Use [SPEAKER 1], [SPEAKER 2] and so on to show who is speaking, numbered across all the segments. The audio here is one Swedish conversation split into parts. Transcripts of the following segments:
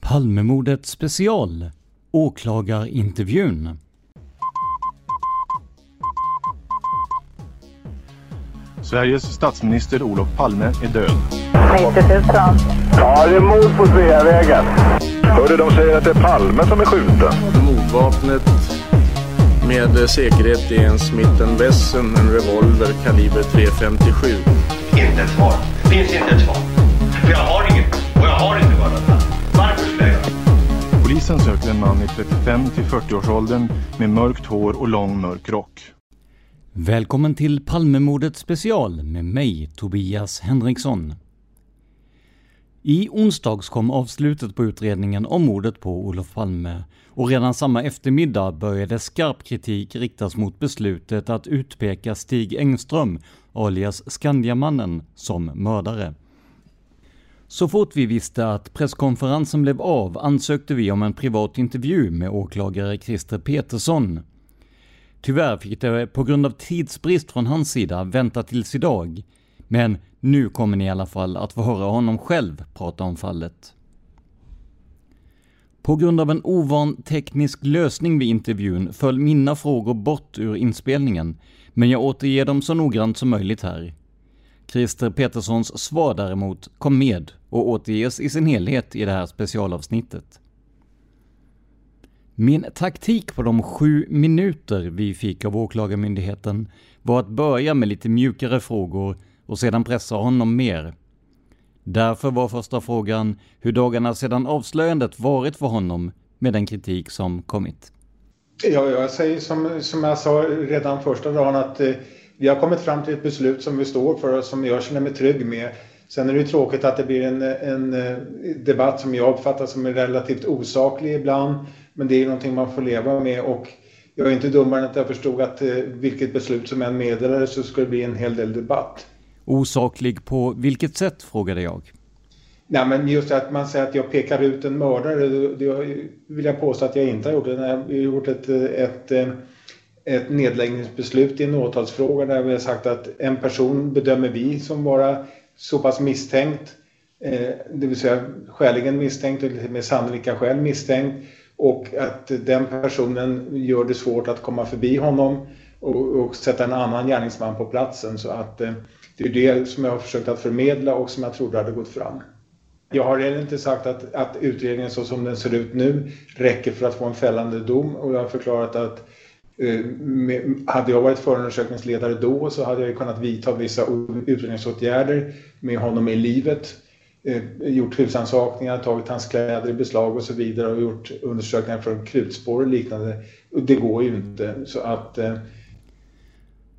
[SPEAKER 1] Palmemordet special Åklagarintervjun
[SPEAKER 2] Sveriges statsminister Olof Palme är död.
[SPEAKER 3] 90 000.
[SPEAKER 4] Ja, det är mord på Sveavägen. Hörde de säger att det är Palme som är skjuten.
[SPEAKER 5] Mordvapnet med säkerhet är en Smith Wesson, en revolver kaliber .357.
[SPEAKER 6] Inte ett svar. Finns inte ett svar. För jag har inget. Och jag har inte varit Varför skulle jag göra
[SPEAKER 2] Polisen söker en man i 35 till 40-årsåldern med mörkt hår och lång mörk rock.
[SPEAKER 1] Välkommen till Palmemordet special med mig, Tobias Henriksson. I onsdags kom avslutet på utredningen om mordet på Olof Palme och redan samma eftermiddag började skarp kritik riktas mot beslutet att utpeka Stig Engström, alias Skandiamannen, som mördare. Så fort vi visste att presskonferensen blev av ansökte vi om en privat intervju med åklagare Christer Petersson. Tyvärr fick det på grund av tidsbrist från hans sida vänta tills idag, men nu kommer ni i alla fall att få höra honom själv prata om fallet. På grund av en ovan teknisk lösning vid intervjun föll mina frågor bort ur inspelningen, men jag återger dem så noggrant som möjligt här. Christer Peterssons svar däremot kom med och återges i sin helhet i det här specialavsnittet. Min taktik på de sju minuter vi fick av Åklagarmyndigheten var att börja med lite mjukare frågor och sedan pressa honom mer. Därför var första frågan hur dagarna sedan avslöjandet varit för honom med den kritik som kommit.
[SPEAKER 7] Ja, jag säger som, som jag sa redan första dagen att eh, vi har kommit fram till ett beslut som vi står för och som jag känner mig trygg med. Sen är det ju tråkigt att det blir en, en eh, debatt som jag uppfattar som är relativt osaklig ibland. Men det är någonting man får leva med och jag är inte dummare än att jag förstod att eh, vilket beslut som än meddelades så skulle det bli en hel del debatt.
[SPEAKER 1] Osaklig på vilket sätt, frågade jag.
[SPEAKER 7] Nej, men just att man säger att jag pekar ut en mördare, det vill jag påstå att jag inte har gjort. Jag har gjort ett, ett, ett nedläggningsbeslut i en åtalsfråga där vi har sagt att en person bedömer vi som vara så pass misstänkt, eh, det vill säga skäligen misstänkt eller med sannolika skäl misstänkt och att den personen gör det svårt att komma förbi honom och, och sätta en annan gärningsman på platsen. Så att eh, det är det som jag har försökt att förmedla och som jag trodde hade gått fram. Jag har heller inte sagt att, att utredningen så som den ser ut nu räcker för att få en fällande dom och jag har förklarat att eh, med, hade jag varit förundersökningsledare då så hade jag kunnat vidta vissa utredningsåtgärder med honom i livet. Eh, gjort husrannsakningar, tagit hans kläder i beslag och så vidare och gjort undersökningar från krutspår och liknande. Det går ju inte. Så att, eh,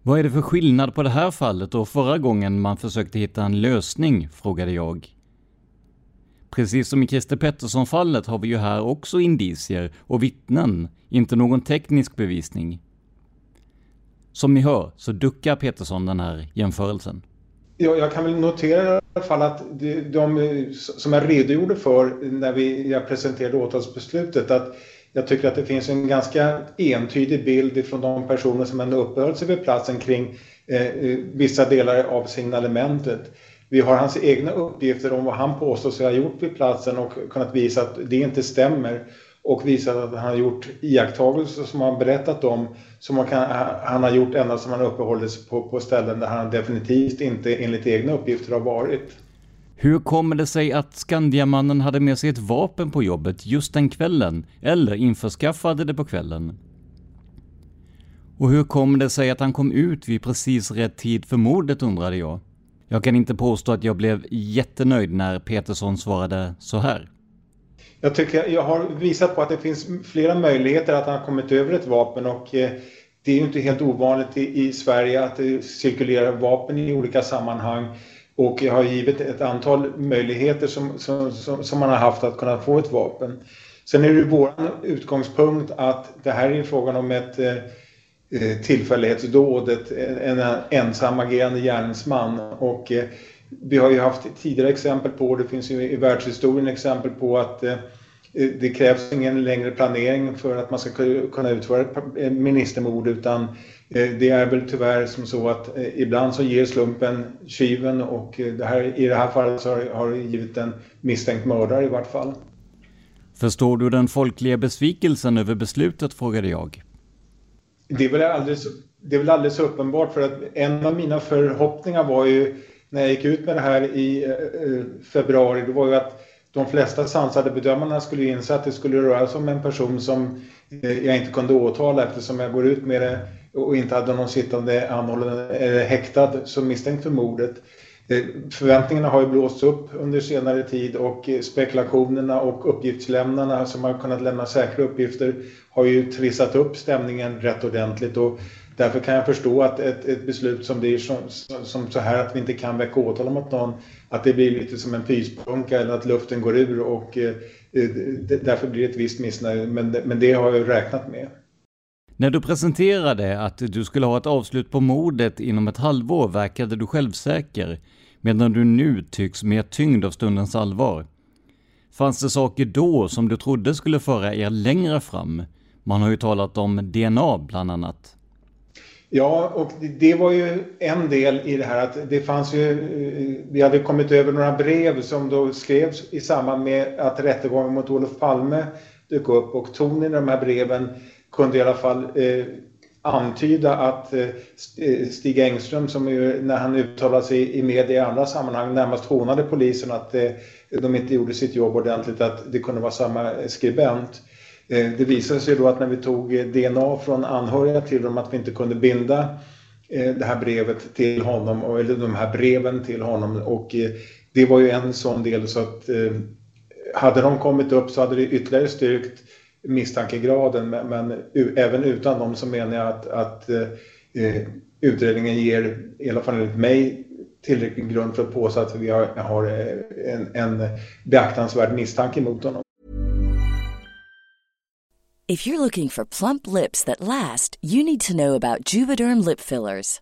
[SPEAKER 1] Vad är det för skillnad på det här fallet och förra gången man försökte hitta en lösning? frågade jag. Precis som i Christer Pettersson-fallet har vi ju här också indicier och vittnen, inte någon teknisk bevisning. Som ni hör så duckar Pettersson den här jämförelsen.
[SPEAKER 7] Ja, jag kan väl notera i alla fall att de, de som jag redogjorde för när vi, jag presenterade åtalsbeslutet att jag tycker att det finns en ganska entydig bild från de personer som ändå uppehöll sig vid platsen kring eh, eh vissa delar av signalementet. Vi har hans egna uppgifter om vad han påstår sig ha gjort vid platsen och kunnat visa att det inte stämmer och visat att han har gjort iakttagelser som han berättat om som han, kan, han har gjort ända som han uppehållit sig på, på ställen där han definitivt inte enligt egna uppgifter har varit.
[SPEAKER 1] Hur kommer det sig att Skandiamannen hade med sig ett vapen på jobbet just den kvällen, eller införskaffade det på kvällen? Och hur kommer det sig att han kom ut vid precis rätt tid för mordet undrade jag. Jag kan inte påstå att jag blev jättenöjd när Peterson svarade så här.
[SPEAKER 7] Jag tycker jag har visat på att det finns flera möjligheter att han har kommit över ett vapen och eh, det är ju inte helt ovanligt i, Sverige att det cirkulerar vapen i olika sammanhang och jag har givit ett antal möjligheter som, som, som, som man har haft att kunna få ett vapen. Sen är det vår utgångspunkt att det här är frågan om ett eh, Eh, tillfällighetsdådet, en ensamagerande gärningsman och eh, vi har ju haft tidigare exempel på, det finns ju i världshistorien exempel på att eh, det krävs ingen längre planering för att man ska kunna utföra ett ministermord utan det är väl tyvärr som så att ibland så ger slumpen tjuven och det här, i det här fallet så har det givit en misstänkt mördare i vart fall.
[SPEAKER 1] Förstår du den folkliga besvikelsen över beslutet, frågade jag.
[SPEAKER 7] Det är väl alldeles, det är väl alldeles uppenbart för att en av mina förhoppningar var ju när jag gick ut med det här i eh, eh februari, det var ju att de flesta sansade bedömarna skulle inse att det skulle röra sig om en person som eh, jag inte kunde åtala eftersom jag går ut med det och inte hade någon sittande anhållen eller häktad som misstänkt för mordet. Eh, förväntningarna har ju blåsts upp under senare tid och eh, spekulationerna och uppgiftslämnarna som har kunnat lämna säkra uppgifter har ju trissat upp stämningen rätt ordentligt och Därför kan jag förstå att ett, ett beslut som blir som, som, så här att vi inte kan väcka åtal mot någon, att det blir lite som en pyspunka eller att luften går ur och eh, eh därför blir det ett visst missnöje. Men, men det har jag räknat med.
[SPEAKER 1] När du presenterade att du skulle ha ett avslut på mordet inom ett halvår verkade du självsäker, medan du nu tycks mer tyngd av stundens allvar. Fanns det saker då som du trodde skulle föra er längre fram? Man har ju talat om DNA bland annat.
[SPEAKER 7] Ja, och det var ju en del i det här att det fanns ju, eh, vi hade kommit över några brev som då skrevs i samband med att rättegången mot Olof Palme dök upp och tonen i de här breven kunde i alla fall eh, antyda att eh, eh, Stig Engström som ju när han uttalade sig i media i andra sammanhang närmast hånade polisen att eh, de inte gjorde sitt jobb ordentligt att det kunde vara samma skribent. Det visade sig då att när vi tog DNA från anhöriga till dem att vi inte kunde binda det här brevet till honom, eller de här breven till honom och det var ju en sån del så att hade de kommit upp så hade det ytterligare styrkt misstankegraden men, men även utan dem så menar jag att, att eh, eh, utredningen ger, i alla fall enligt mig, tillräcklig grund för att påstå att vi har, har eh, en, en beaktansvärd misstanke mot honom.
[SPEAKER 3] If you're looking for plump lips that last, you need to know about Juvederm lip fillers.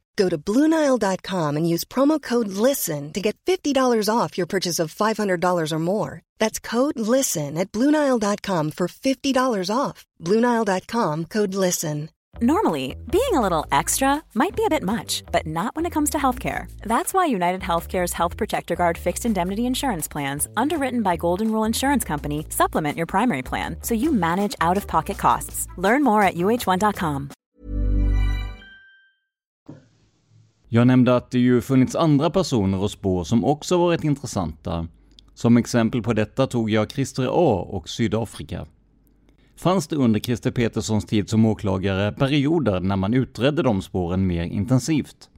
[SPEAKER 8] Go to Bluenile.com and use promo code LISTEN to get $50 off your purchase of $500 or more. That's code LISTEN at Bluenile.com for $50 off. Bluenile.com code LISTEN.
[SPEAKER 9] Normally, being a little extra might be a bit much, but not when it comes to healthcare. That's why United Healthcare's Health Protector Guard fixed indemnity insurance plans, underwritten by Golden Rule Insurance Company, supplement your primary plan so you manage out of pocket costs. Learn more at uh1.com.
[SPEAKER 1] Jag nämnde att det ju funnits andra personer och spår som också varit intressanta. Som exempel på detta tog jag Christer A och Sydafrika. Fanns det under Christer Peterssons tid som åklagare perioder när man utredde de spåren mer intensivt?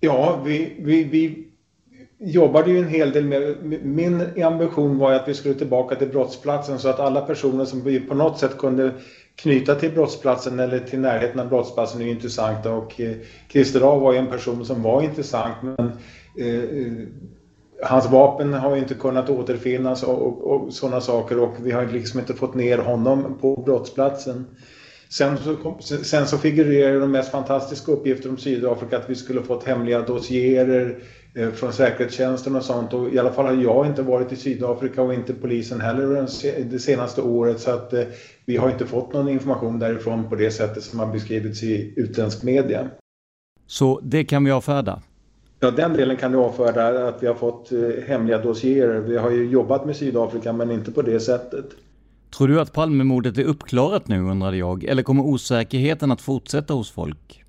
[SPEAKER 7] Ja, vi, vi, vi jobbade ju en hel del med... Min ambition var att vi skulle tillbaka till brottsplatsen så att alla personer som vi på något sätt kunde knyta till brottsplatsen eller till närheten av brottsplatsen är intressanta och eh, Christer A var ju en person som var intressant men eh, eh, hans vapen har ju inte kunnat återfinnas och, och, och sådana saker och vi har liksom inte fått ner honom på brottsplatsen. Sen så, sen så figurerar de mest fantastiska uppgifter om Sydafrika att vi skulle fått hemliga dossierer från säkerhetstjänsten och sånt och i alla fall har jag inte varit i Sydafrika och inte polisen heller det senaste året så att eh, vi har inte fått någon information därifrån på det sättet som har beskrivits i utländsk media.
[SPEAKER 1] Så det kan vi avfärda?
[SPEAKER 7] Ja, den delen kan du avfärda att vi har fått eh, hemliga dossierer. Vi har ju jobbat med Sydafrika men inte på det sättet.
[SPEAKER 1] Tror du att Palmemordet är uppklarat nu undrade jag, eller kommer osäkerheten att fortsätta hos folk?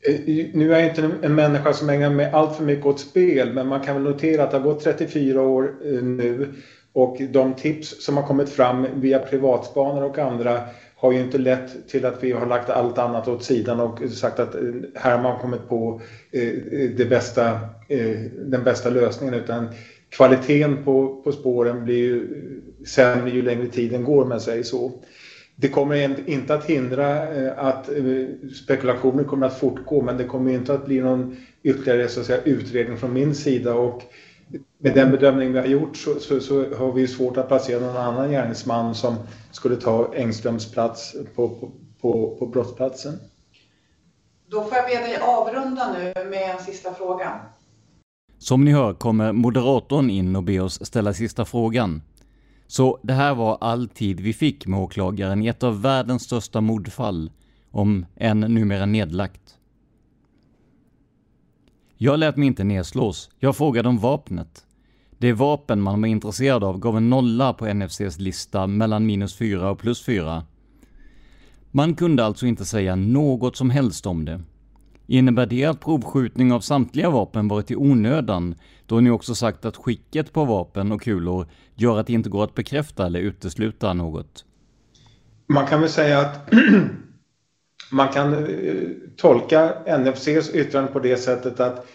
[SPEAKER 7] Eh, nu är jag inte en människa som ägnar mig allt för mycket åt spel men man kan väl notera att det har gått 34 år eh, nu och de tips som har kommit fram via privatspanare och andra har ju inte lett till att vi har lagt allt annat åt sidan och sagt att eh, här har man kommit på det bästa, den bästa lösningen utan kvaliteten på, på spåren blir ju sämre ju längre tiden går om man säger så. Det kommer inte att hindra att spekulationer kommer att fortgå men det kommer inte att bli någon ytterligare så att säga, utredning från min sida och med den bedömning vi har gjort så, så, så, har vi svårt att placera någon annan gärningsman som skulle ta Engströms plats på, på, på, på brottsplatsen.
[SPEAKER 10] Då får jag be dig avrunda nu med en sista fråga.
[SPEAKER 1] Som ni hör kommer moderatorn in och ber oss ställa sista frågan. Så det här var all tid vi fick med åklagaren i ett av världens största mordfall, om än numera nedlagt. Jag lät mig inte nedslås. Jag frågade om vapnet. Det vapen man var intresserad av gav en nolla på NFCs lista mellan minus 4 och plus 4. Man kunde alltså inte säga något som helst om det. Innebär det att provskjutning av samtliga vapen varit i onödan, då ni också sagt att skicket på vapen och kulor gör att det inte går att bekräfta eller utesluta något?
[SPEAKER 7] Man kan väl säga att man kan eh, tolka NFCs yttrande på det sättet att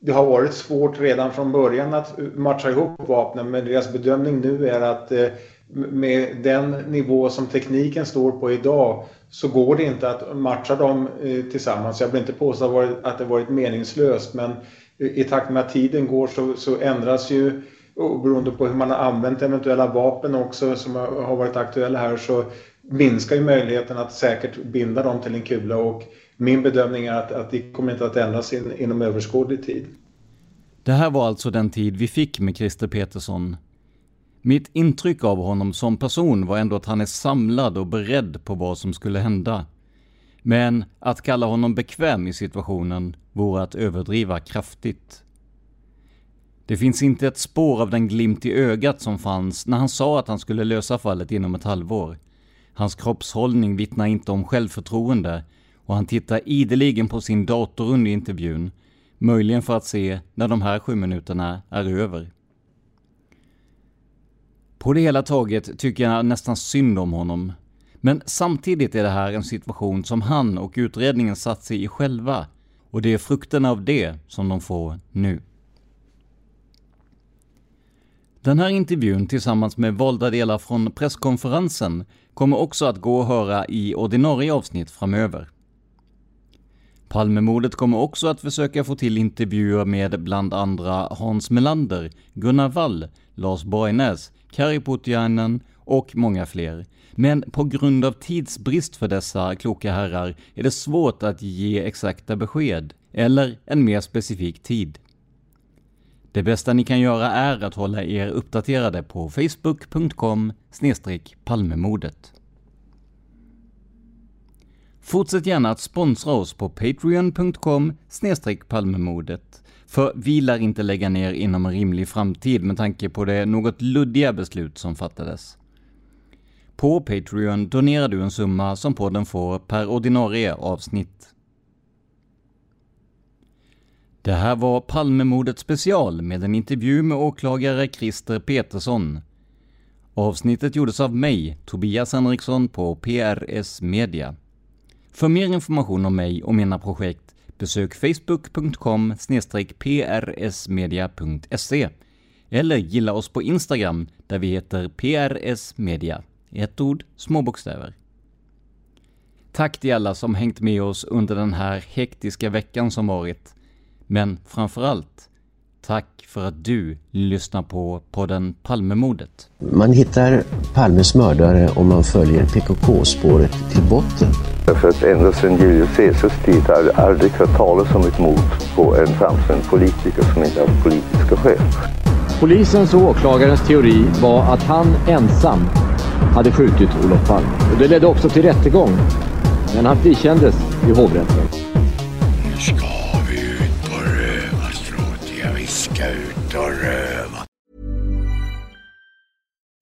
[SPEAKER 7] det har varit svårt redan från början att matcha ihop vapnen men deras bedömning nu är att eh, med den nivå som tekniken står på idag så går det inte att matcha dem eh, tillsammans. Jag vill inte påstå att det varit meningslöst men i takt med att tiden går så, så ändras ju och beroende på hur man har använt eventuella vapen också som har varit aktuella här så minskar ju möjligheten att säkert binda dem till en kula och min bedömning är att, att det kommer inte att ändras in, inom överskådlig tid.
[SPEAKER 1] Det här var alltså den tid vi fick med Christer Petersson. Mitt intryck av honom som person var ändå att han är samlad och beredd på vad som skulle hända. Men att kalla honom bekväm i situationen vore att överdriva kraftigt. Det finns inte ett spår av den glimt i ögat som fanns när han sa att han skulle lösa fallet inom ett halvår. Hans kroppshållning vittnar inte om självförtroende och han tittar ideligen på sin dator under intervjun, möjligen för att se när de här sju minuterna är över. På det hela taget tycker jag nästan synd om honom. Men samtidigt är det här en situation som han och utredningen satt sig i själva och det är frukterna av det som de får nu. Den här intervjun tillsammans med valda delar från presskonferensen kommer också att gå att höra i ordinarie avsnitt framöver. Palmemordet kommer också att försöka få till intervjuer med bland andra Hans Melander, Gunnar Wall, Lars Borgnäs, Kari Puttiainen och många fler. Men på grund av tidsbrist för dessa kloka herrar är det svårt att ge exakta besked, eller en mer specifik tid. Det bästa ni kan göra är att hålla er uppdaterade på facebook.com palmemordet. Fortsätt gärna att sponsra oss på patreon.com palmemordet, för vi lär inte lägga ner inom en rimlig framtid med tanke på det något luddiga beslut som fattades. På Patreon donerar du en summa som podden får per ordinarie avsnitt. Det här var Palmemordet special med en intervju med åklagare Christer Petersson. Avsnittet gjordes av mig, Tobias Henriksson på PRS Media. För mer information om mig och mina projekt besök facebook.com prsmedia.se eller gilla oss på Instagram där vi heter PRS Media. Ett ord, små bokstäver. Tack till alla som hängt med oss under den här hektiska veckan som varit. Men framförallt, tack för att du lyssnar på podden Palmemordet.
[SPEAKER 11] Man hittar Palmes mördare om man följer PKK-spåret till botten.
[SPEAKER 12] För att ända sedan Julius Caesars tid har det aldrig hört talas om ett mord på en framstående politiker som inte haft politiska skäl.
[SPEAKER 13] Polisens och åklagarens teori var att han ensam hade skjutit Olof Palme. Och det ledde också till rättegång. Men han frikändes i hovrätten.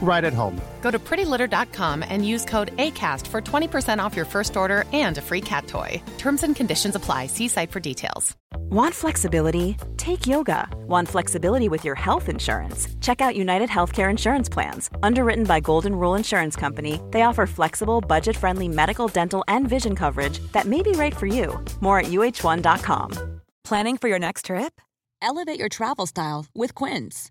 [SPEAKER 14] right at home.
[SPEAKER 15] Go to prettylitter.com and use code ACAST for 20% off your first order and a free cat toy. Terms and conditions apply. See site for details.
[SPEAKER 9] Want flexibility? Take yoga. Want flexibility with your health insurance? Check out United Healthcare Insurance Plans. Underwritten by Golden Rule Insurance Company, they offer flexible, budget friendly medical, dental, and vision coverage that may be right for you. More at uh1.com.
[SPEAKER 16] Planning for your next trip? Elevate your travel style with Quince.